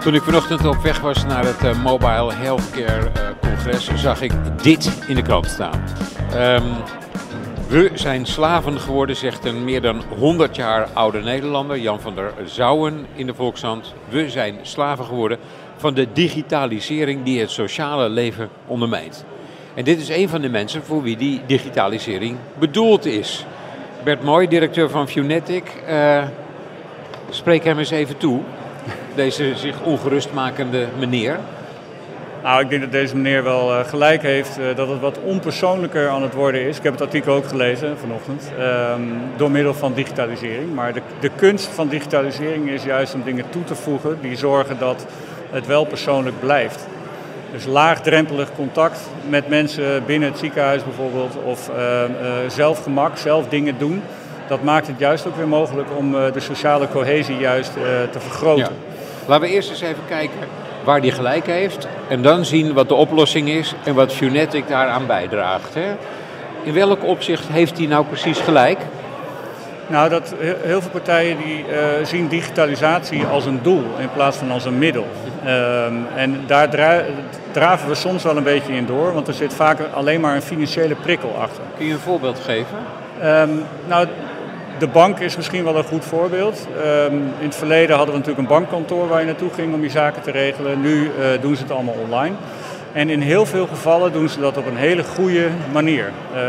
Toen ik vanochtend op weg was naar het uh, Mobile Healthcare uh, Congres, zag ik dit in de krant staan. Um, we zijn slaven geworden, zegt een meer dan 100 jaar oude Nederlander, Jan van der Zouwen in de Volkshand. We zijn slaven geworden van de digitalisering die het sociale leven ondermijnt. En dit is een van de mensen voor wie die digitalisering bedoeld is. Bert Mooi, directeur van Funetic, uh, spreek hem eens even toe. Deze zich ongerust makende meneer. Nou, ik denk dat deze meneer wel uh, gelijk heeft uh, dat het wat onpersoonlijker aan het worden is. Ik heb het artikel ook gelezen vanochtend, um, door middel van digitalisering. Maar de, de kunst van digitalisering is juist om dingen toe te voegen die zorgen dat het wel persoonlijk blijft. Dus laagdrempelig contact met mensen binnen het ziekenhuis bijvoorbeeld, of uh, zelfgemak, zelf dingen doen. Dat maakt het juist ook weer mogelijk om de sociale cohesie juist te vergroten. Laten we eerst eens even kijken waar die gelijk heeft. En dan zien wat de oplossing is en wat Funetic daaraan bijdraagt. Hè? In welk opzicht heeft hij nou precies gelijk? Nou, dat heel veel partijen die, uh, zien digitalisatie als een doel in plaats van als een middel. Um, en daar dra draven we soms wel een beetje in door, want er zit vaak alleen maar een financiële prikkel achter. Kun je een voorbeeld geven? Um, nou, de bank is misschien wel een goed voorbeeld. Um, in het verleden hadden we natuurlijk een bankkantoor waar je naartoe ging om je zaken te regelen. Nu uh, doen ze het allemaal online. En in heel veel gevallen doen ze dat op een hele goede manier. Uh,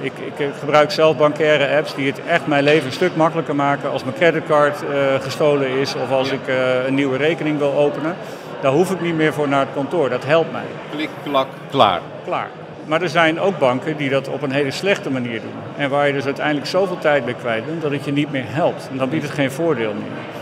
ik, ik, gebruik zelf bankaire apps die het echt mijn leven een stuk makkelijker maken als mijn creditcard uh, gestolen is of als ja. ik uh, een nieuwe rekening wil openen. Daar hoef ik niet meer voor naar het kantoor. Dat helpt mij. Klik, klak, klaar. Klaar. Maar er zijn ook banken die dat op een hele slechte manier doen. En waar je dus uiteindelijk zoveel tijd bij kwijt bent dat het je niet meer helpt. En dan biedt het geen voordeel meer.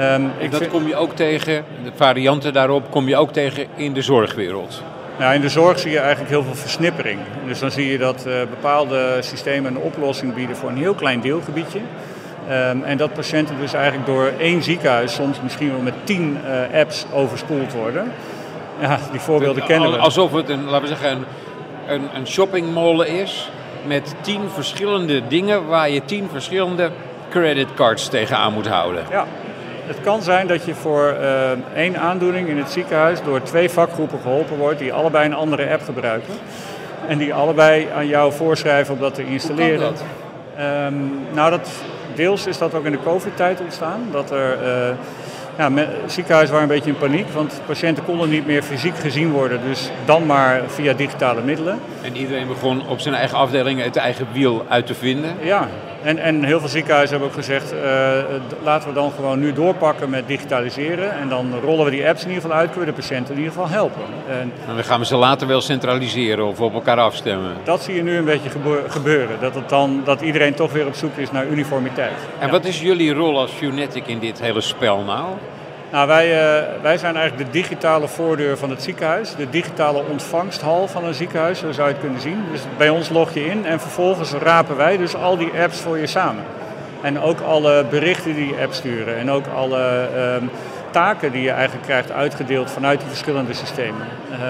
Um, en dat vind... kom je ook tegen, de varianten daarop kom je ook tegen in de zorgwereld. Nou, in de zorg zie je eigenlijk heel veel versnippering. Dus dan zie je dat uh, bepaalde systemen een oplossing bieden voor een heel klein deelgebiedje. Um, en dat patiënten dus eigenlijk door één ziekenhuis soms misschien wel met tien uh, apps overspoeld worden. Ja, die voorbeelden kennen we. Alsof het een, laten we zeggen, een, een, een shoppingmall is met tien verschillende dingen waar je tien verschillende creditcards tegenaan moet houden. Ja, het kan zijn dat je voor uh, één aandoening in het ziekenhuis door twee vakgroepen geholpen wordt die allebei een andere app gebruiken. En die allebei aan jou voorschrijven om dat te installeren. Hoe kan dat? Um, nou, dat, deels is dat ook in de COVID-tijd ontstaan. Dat er uh, ja, me, ziekenhuizen waren een beetje in paniek, want patiënten konden niet meer fysiek gezien worden, dus dan maar via digitale middelen. En iedereen begon op zijn eigen afdeling het eigen wiel uit te vinden? Ja, en, en heel veel ziekenhuizen hebben ook gezegd, uh, laten we dan gewoon nu doorpakken met digitaliseren en dan rollen we die apps in ieder geval uit, kunnen we de patiënten in ieder geval helpen. En, en dan gaan we ze later wel centraliseren of op elkaar afstemmen? Dat zie je nu een beetje gebeuren, dat, het dan, dat iedereen toch weer op zoek is naar uniformiteit. En ja. wat is jullie rol als Funetic in dit hele spel nou? Nou, wij, uh, wij zijn eigenlijk de digitale voordeur van het ziekenhuis. De digitale ontvangsthal van een ziekenhuis, zo zou je het kunnen zien. Dus bij ons log je in en vervolgens rapen wij dus al die apps voor je samen. En ook alle berichten die je app sturen. En ook alle um, taken die je eigenlijk krijgt uitgedeeld vanuit die verschillende systemen.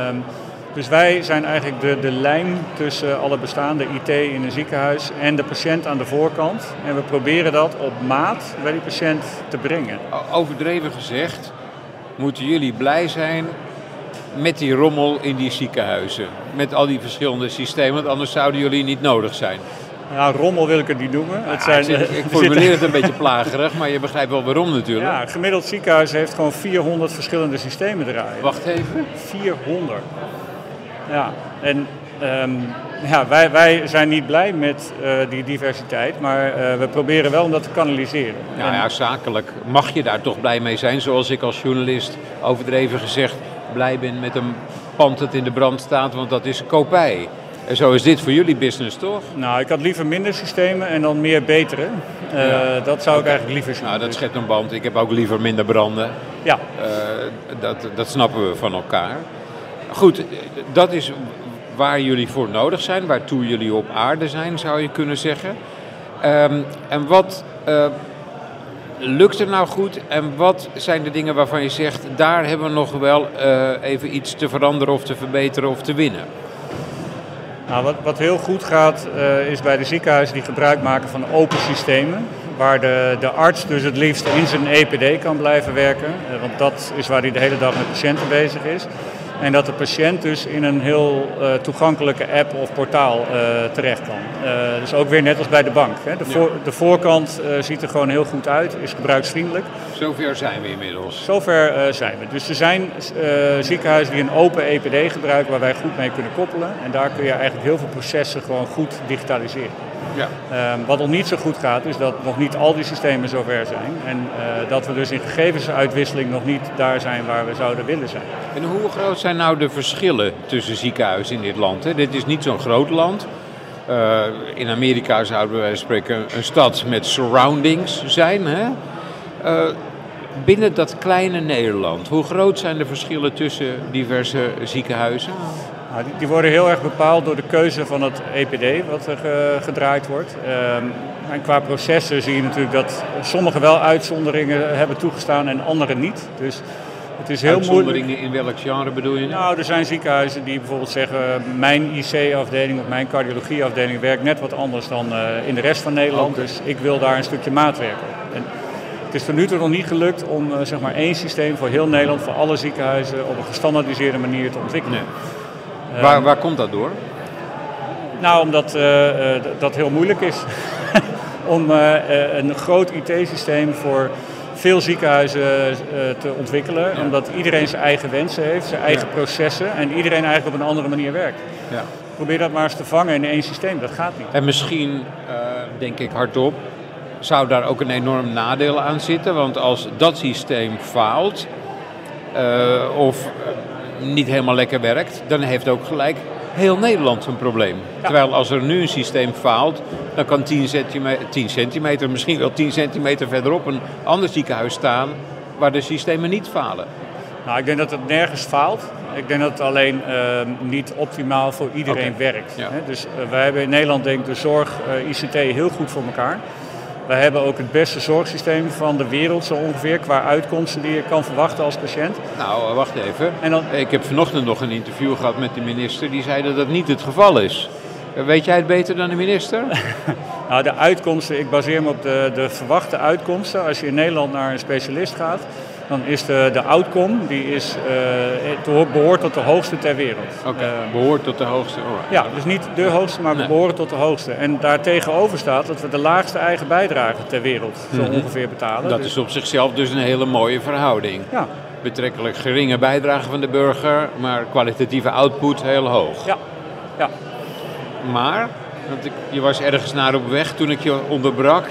Um, dus wij zijn eigenlijk de, de lijn tussen alle bestaande IT in een ziekenhuis en de patiënt aan de voorkant. En we proberen dat op maat bij die patiënt te brengen. Overdreven gezegd, moeten jullie blij zijn met die rommel in die ziekenhuizen. Met al die verschillende systemen, want anders zouden jullie niet nodig zijn. Ja, rommel wil ik het niet noemen. Het zijn, ik, ik formuleer het een beetje plagerig, maar je begrijpt wel waarom natuurlijk. Ja, gemiddeld ziekenhuis heeft gewoon 400 verschillende systemen draaien. Wacht even. 400. Ja, en um, ja, wij, wij zijn niet blij met uh, die diversiteit, maar uh, we proberen wel om dat te kanaliseren. Ja, ja, zakelijk mag je daar toch blij mee zijn, zoals ik als journalist overdreven gezegd blij ben met een pand dat in de brand staat, want dat is kopij. En zo is dit voor jullie business, toch? Nou, ik had liever minder systemen en dan meer betere. Uh, ja. Dat zou ik eigenlijk liever zien. Nou, dat schept een band. Ik heb ook liever minder branden. Ja. Uh, dat, dat snappen we van elkaar. Goed, dat is waar jullie voor nodig zijn, waartoe jullie op aarde zijn, zou je kunnen zeggen. Um, en wat uh, lukt er nou goed en wat zijn de dingen waarvan je zegt, daar hebben we nog wel uh, even iets te veranderen of te verbeteren of te winnen? Nou, wat, wat heel goed gaat uh, is bij de ziekenhuizen die gebruik maken van open systemen. waar de, de arts dus het liefst in zijn EPD kan blijven werken. Eh, want dat is waar hij de hele dag met patiënten bezig is. En dat de patiënt dus in een heel uh, toegankelijke app of portaal uh, terecht kan. Uh, dus ook weer net als bij de bank. Hè. De, voor, de, voorkant ziet er gewoon heel goed uit, is gebruiksvriendelijk. Zover zijn we inmiddels. Zover zijn we. Dus er zijn ziekenhuizen die een open EPD gebruiken waar wij goed mee kunnen koppelen. En daar kun je eigenlijk heel veel processen gewoon goed digitaliseren. Ja. Um, wat nog niet zo goed gaat, is dat nog niet al die systemen zover zijn. En uh, dat we dus in gegevensuitwisseling nog niet daar zijn waar we zouden willen zijn. En hoe groot zijn nou de verschillen tussen ziekenhuizen in dit land? Hè? Dit is niet zo'n groot land. Uh, in Amerika zouden wij spreken een stad met surroundings zijn. Hè? Uh, binnen dat kleine Nederland, hoe groot zijn de verschillen tussen diverse ziekenhuizen? Die, die, worden heel erg bepaald door de keuze van het EPD wat er gedraaid wordt. Um, en qua processen zie je natuurlijk dat sommige wel uitzonderingen hebben toegestaan en andere niet. Dus het is heel Uitzonderingen moeilijk. in welk genre bedoel je? Nou, er zijn ziekenhuizen die bijvoorbeeld zeggen... mijn IC-afdeling of mijn cardiologieafdeling werkt net wat anders dan uh, in de rest van Nederland. Okay. Dus ik wil daar een stukje maatwerk op. En het is tot nu toe nog niet gelukt om uh, zeg maar één systeem voor heel Nederland... voor alle ziekenhuizen op een gestandaardiseerde manier te ontwikkelen. Nee. Uh, waar, waar komt dat door? Nou, omdat dat heel moeilijk is. om een groot IT-systeem voor veel ziekenhuizen te ontwikkelen. Ja. Omdat iedereen zijn eigen wensen heeft, zijn eigen ja. processen en iedereen eigenlijk op een andere manier werkt. Ja. Probeer dat maar eens te vangen in één systeem, dat gaat niet. En misschien, uh, denk ik hardop, zou daar ook een enorm nadeel aan zitten. Want als dat systeem faalt uh, of niet helemaal lekker werkt, dan heeft ook gelijk heel Nederland een probleem. Ja. Terwijl als er nu een systeem faalt, dan kan 10 centimeter, 10 centimeter, misschien wel 10 centimeter verderop een ander ziekenhuis staan waar de systemen niet falen. Nou, ik denk dat het nergens faalt. Ik denk dat het alleen uh, niet optimaal voor iedereen okay. werkt. Ja. Dus uh, wij hebben in Nederland denk ik de zorg uh, ICT heel goed voor elkaar. Wij hebben ook het beste zorgsysteem van de wereld zo ongeveer qua uitkomsten die je kan verwachten als patiënt. Nou, wacht even. En dan... Ik heb vanochtend nog een interview gehad met de minister die zei dat dat niet het geval is. Weet jij het beter dan de minister? nou, de uitkomsten, ik baseer me op de, de verwachte uitkomsten. Als je in Nederland naar een specialist gaat, dan is de, de outcome, die is, uh, behoort tot de hoogste ter wereld. Oké, okay, uh, behoort tot de hoogste. Ja, dus niet de hoogste, maar we nee. behoren tot de hoogste. En daartegenover staat dat we de laagste eigen bijdrage ter wereld zo mm-hmm. ongeveer betalen. Dat dus... is op zichzelf dus een hele mooie verhouding. Ja. Betrekkelijk geringe bijdrage van de burger, maar kwalitatieve output heel hoog. Ja, ja. Maar, want ik, je was ergens naar op weg toen ik je onderbrak.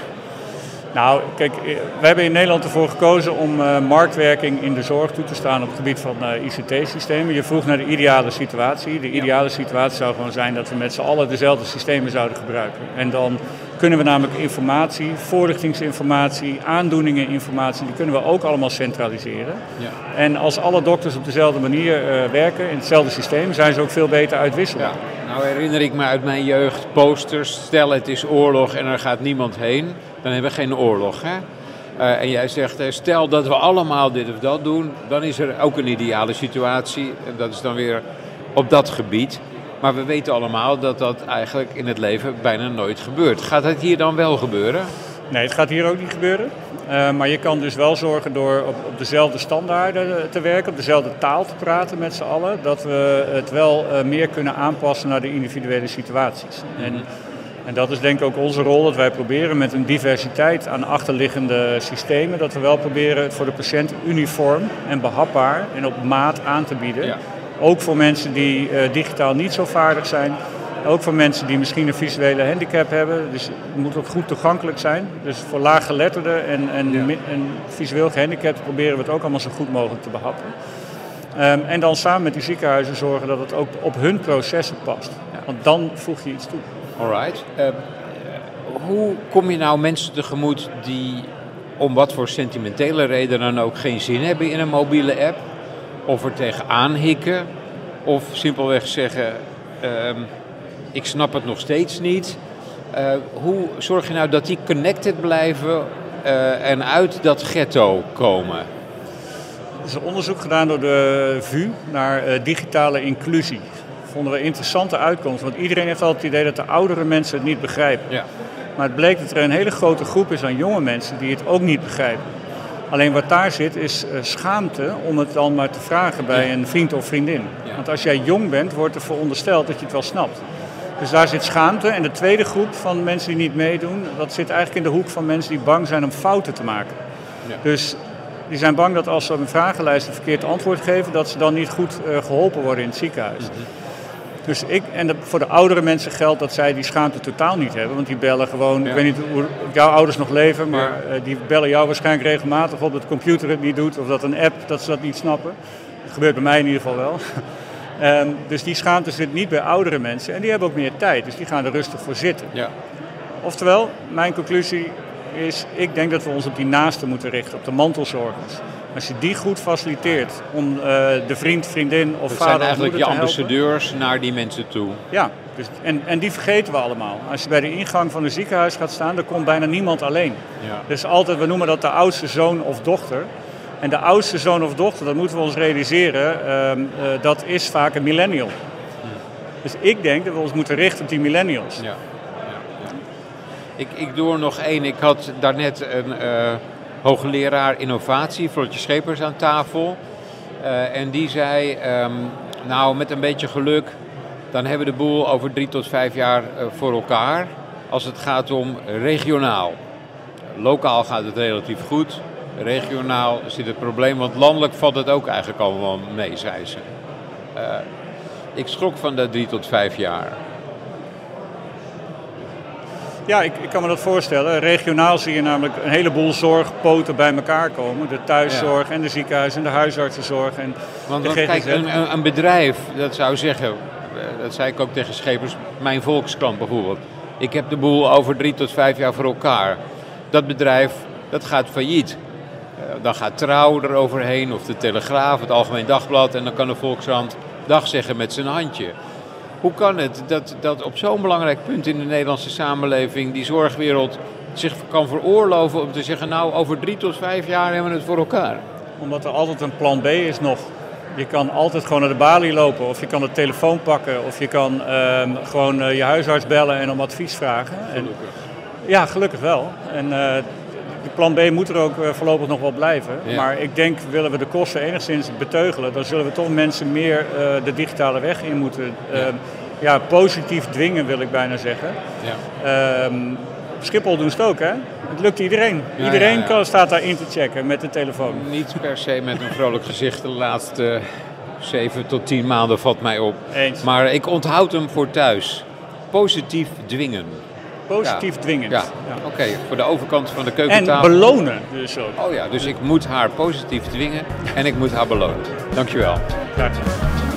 Nou, kijk, we hebben in Nederland ervoor gekozen om uh, marktwerking in de zorg toe te staan op het gebied van uh, ICT-systemen. Je vroeg naar de ideale situatie. De ideale situatie zou gewoon zijn dat we met z'n allen dezelfde systemen zouden gebruiken. En dan kunnen we namelijk informatie, voorlichtingsinformatie, aandoeningeninformatie, die kunnen we ook allemaal centraliseren. Ja. En als alle dokters op dezelfde manier uh, werken, in hetzelfde systeem, zijn ze ook veel beter uitwisselbaar. Ja. Nou herinner ik me uit mijn jeugd posters, stel het is oorlog en er gaat niemand heen dan hebben we geen oorlog. Hè? Uh, en jij zegt, uh, stel dat we allemaal dit of dat doen, dan is er ook een ideale situatie. En dat is dan weer op dat gebied. Maar we weten allemaal dat dat eigenlijk in het leven bijna nooit gebeurt. Gaat het hier dan wel gebeuren? Nee, het gaat hier ook niet gebeuren. Uh, maar je kan dus wel zorgen door op, op, dezelfde standaarden te werken, op dezelfde taal te praten met z'n allen, dat we het wel meer kunnen aanpassen naar de individuele situaties. En en dat is denk ik ook onze rol, dat wij proberen met een diversiteit aan achterliggende systemen, dat we wel proberen het voor de patiënt uniform en behapbaar en op maat aan te bieden. Ja. Ook voor mensen die uh, digitaal niet zo vaardig zijn. Ook voor mensen die misschien een visuele handicap hebben. Dus het moet ook goed toegankelijk zijn. Dus voor laaggeletterden en, en, ja. en visueel gehandicapten proberen we het ook allemaal zo goed mogelijk te behappen. Um, en dan samen met die ziekenhuizen zorgen dat het ook op hun processen past. Want dan voeg je iets toe. Alright. Uh, hoe kom je nou mensen tegemoet die om wat voor sentimentele reden dan ook geen zin hebben in een mobiele app? Of er tegenaan hikken? Of simpelweg zeggen, uh, ik snap het nog steeds niet. Uh, hoe zorg je nou dat die connected blijven uh, en uit dat ghetto komen? Er is onderzoek gedaan door de VU naar digitale inclusie vonden we interessante uitkomst. Want iedereen heeft altijd het idee dat de oudere mensen het niet begrijpen. Ja. Maar het bleek dat er een hele grote groep is aan jonge mensen die het ook niet begrijpen. Alleen wat daar zit is uh, schaamte om het dan maar te vragen bij Ja. een vriend of vriendin. Ja. Want als jij jong bent, wordt er verondersteld dat je het wel snapt. Dus daar zit schaamte. En de tweede groep van mensen die niet meedoen, dat zit eigenlijk in de hoek van mensen die bang zijn om fouten te maken. Ja. Dus die zijn bang dat als ze op een vragenlijst een verkeerd antwoord geven, dat ze dan niet goed eh, geholpen worden in het ziekenhuis. Dus ik, en dat- voor de oudere mensen geldt dat zij die schaamte totaal niet hebben. Want die bellen gewoon, Ja. ik weet niet hoe jouw ouders nog leven, maar eh, die bellen jou waarschijnlijk regelmatig op dat de computer het niet doet of dat een app, dat ze dat niet snappen. Dat gebeurt bij mij in ieder geval wel. Ehm, dus die schaamte zit niet bij oudere mensen en die hebben ook meer tijd, dus die gaan er rustig voor zitten. Ja. Oftewel, mijn conclusie is, ik denk dat we ons op die naasten moeten richten, op de mantelzorgers. Als je die goed faciliteert om eh, de vriend, vriendin of Dat vader zijn eigenlijk je helpen. ambassadeurs naar die mensen toe. Ja, dus, en, en die vergeten we allemaal. Als je bij de ingang van een ziekenhuis gaat staan, dan komt bijna niemand alleen. Ja. Dus altijd, we noemen dat de oudste zoon of dochter. En de oudste zoon of dochter, dat moeten we ons realiseren, ehm, eh, dat is vaak een millennial. Dus ik denk dat we ons moeten richten op die millennials. Ja. Ik, ik doe er nog één. Ik had daarnet een eh, hoogleraar innovatie, Floortje Schepers, aan tafel. Eh, en die zei, ehm, nou met een beetje geluk, dan hebben we de boel over drie tot vijf jaar eh, voor elkaar. Als het gaat om regionaal. Lokaal gaat het relatief goed. Regionaal zit het probleem, want landelijk valt het ook eigenlijk allemaal mee, zei ze. Ik schrok van de drie tot vijf jaar. Ja, ik, ik kan me dat voorstellen. Regionaal zie je namelijk een heleboel zorgpoten bij elkaar komen. De thuiszorg en de ziekenhuis en de huisartsenzorg. En Want, de kijk, een- een bedrijf, dat zou zeggen, eh, dat zei ik ook tegen schepers, mijn Volkskrant bijvoorbeeld. Ik heb de boel over drie tot vijf jaar voor elkaar. Dat bedrijf, dat gaat failliet. Eh, Dan gaat Trouw eroverheen, of de Telegraaf, het Algemeen Dagblad. En dan kan de Volkskrant dag zeggen met zijn handje. Hoe kan het dat, dat op zo'n belangrijk punt in de Nederlandse samenleving die zorgwereld zich kan veroorloven om te zeggen, nou over drie tot vijf jaar hebben we het voor elkaar. Omdat er altijd een plan B is nog. Je kan altijd gewoon naar de balie lopen, of je kan de telefoon pakken, of je kan ehm, gewoon eh, je huisarts bellen en om advies vragen. En, ja, gelukkig wel. En eh, de plan B moet er ook eh, voorlopig nog wel blijven. Ja. Maar ik denk, willen we de kosten enigszins beteugelen, dan zullen we toch mensen meer eh, de digitale weg in moeten. ehm, ja, positief dwingen wil ik bijna zeggen. Ja. Ehm, op Schiphol doen ze het ook, hè? Het lukt iedereen. Ja, iedereen ja, ja. Kan, staat daar in te checken met de telefoon. Niet per se met een vrolijk gezicht de laatste zeven tot tien maanden valt mij op. Eens. Maar ik onthoud hem voor thuis. Positief dwingen. Positief dwingend. Ja, Ja. oké. Voor de overkant van de En keukentafel. belonen dus ook. Oh ja, dus ik moet haar positief dwingen en ik moet haar belonen. Dankjewel. Graag gedaan.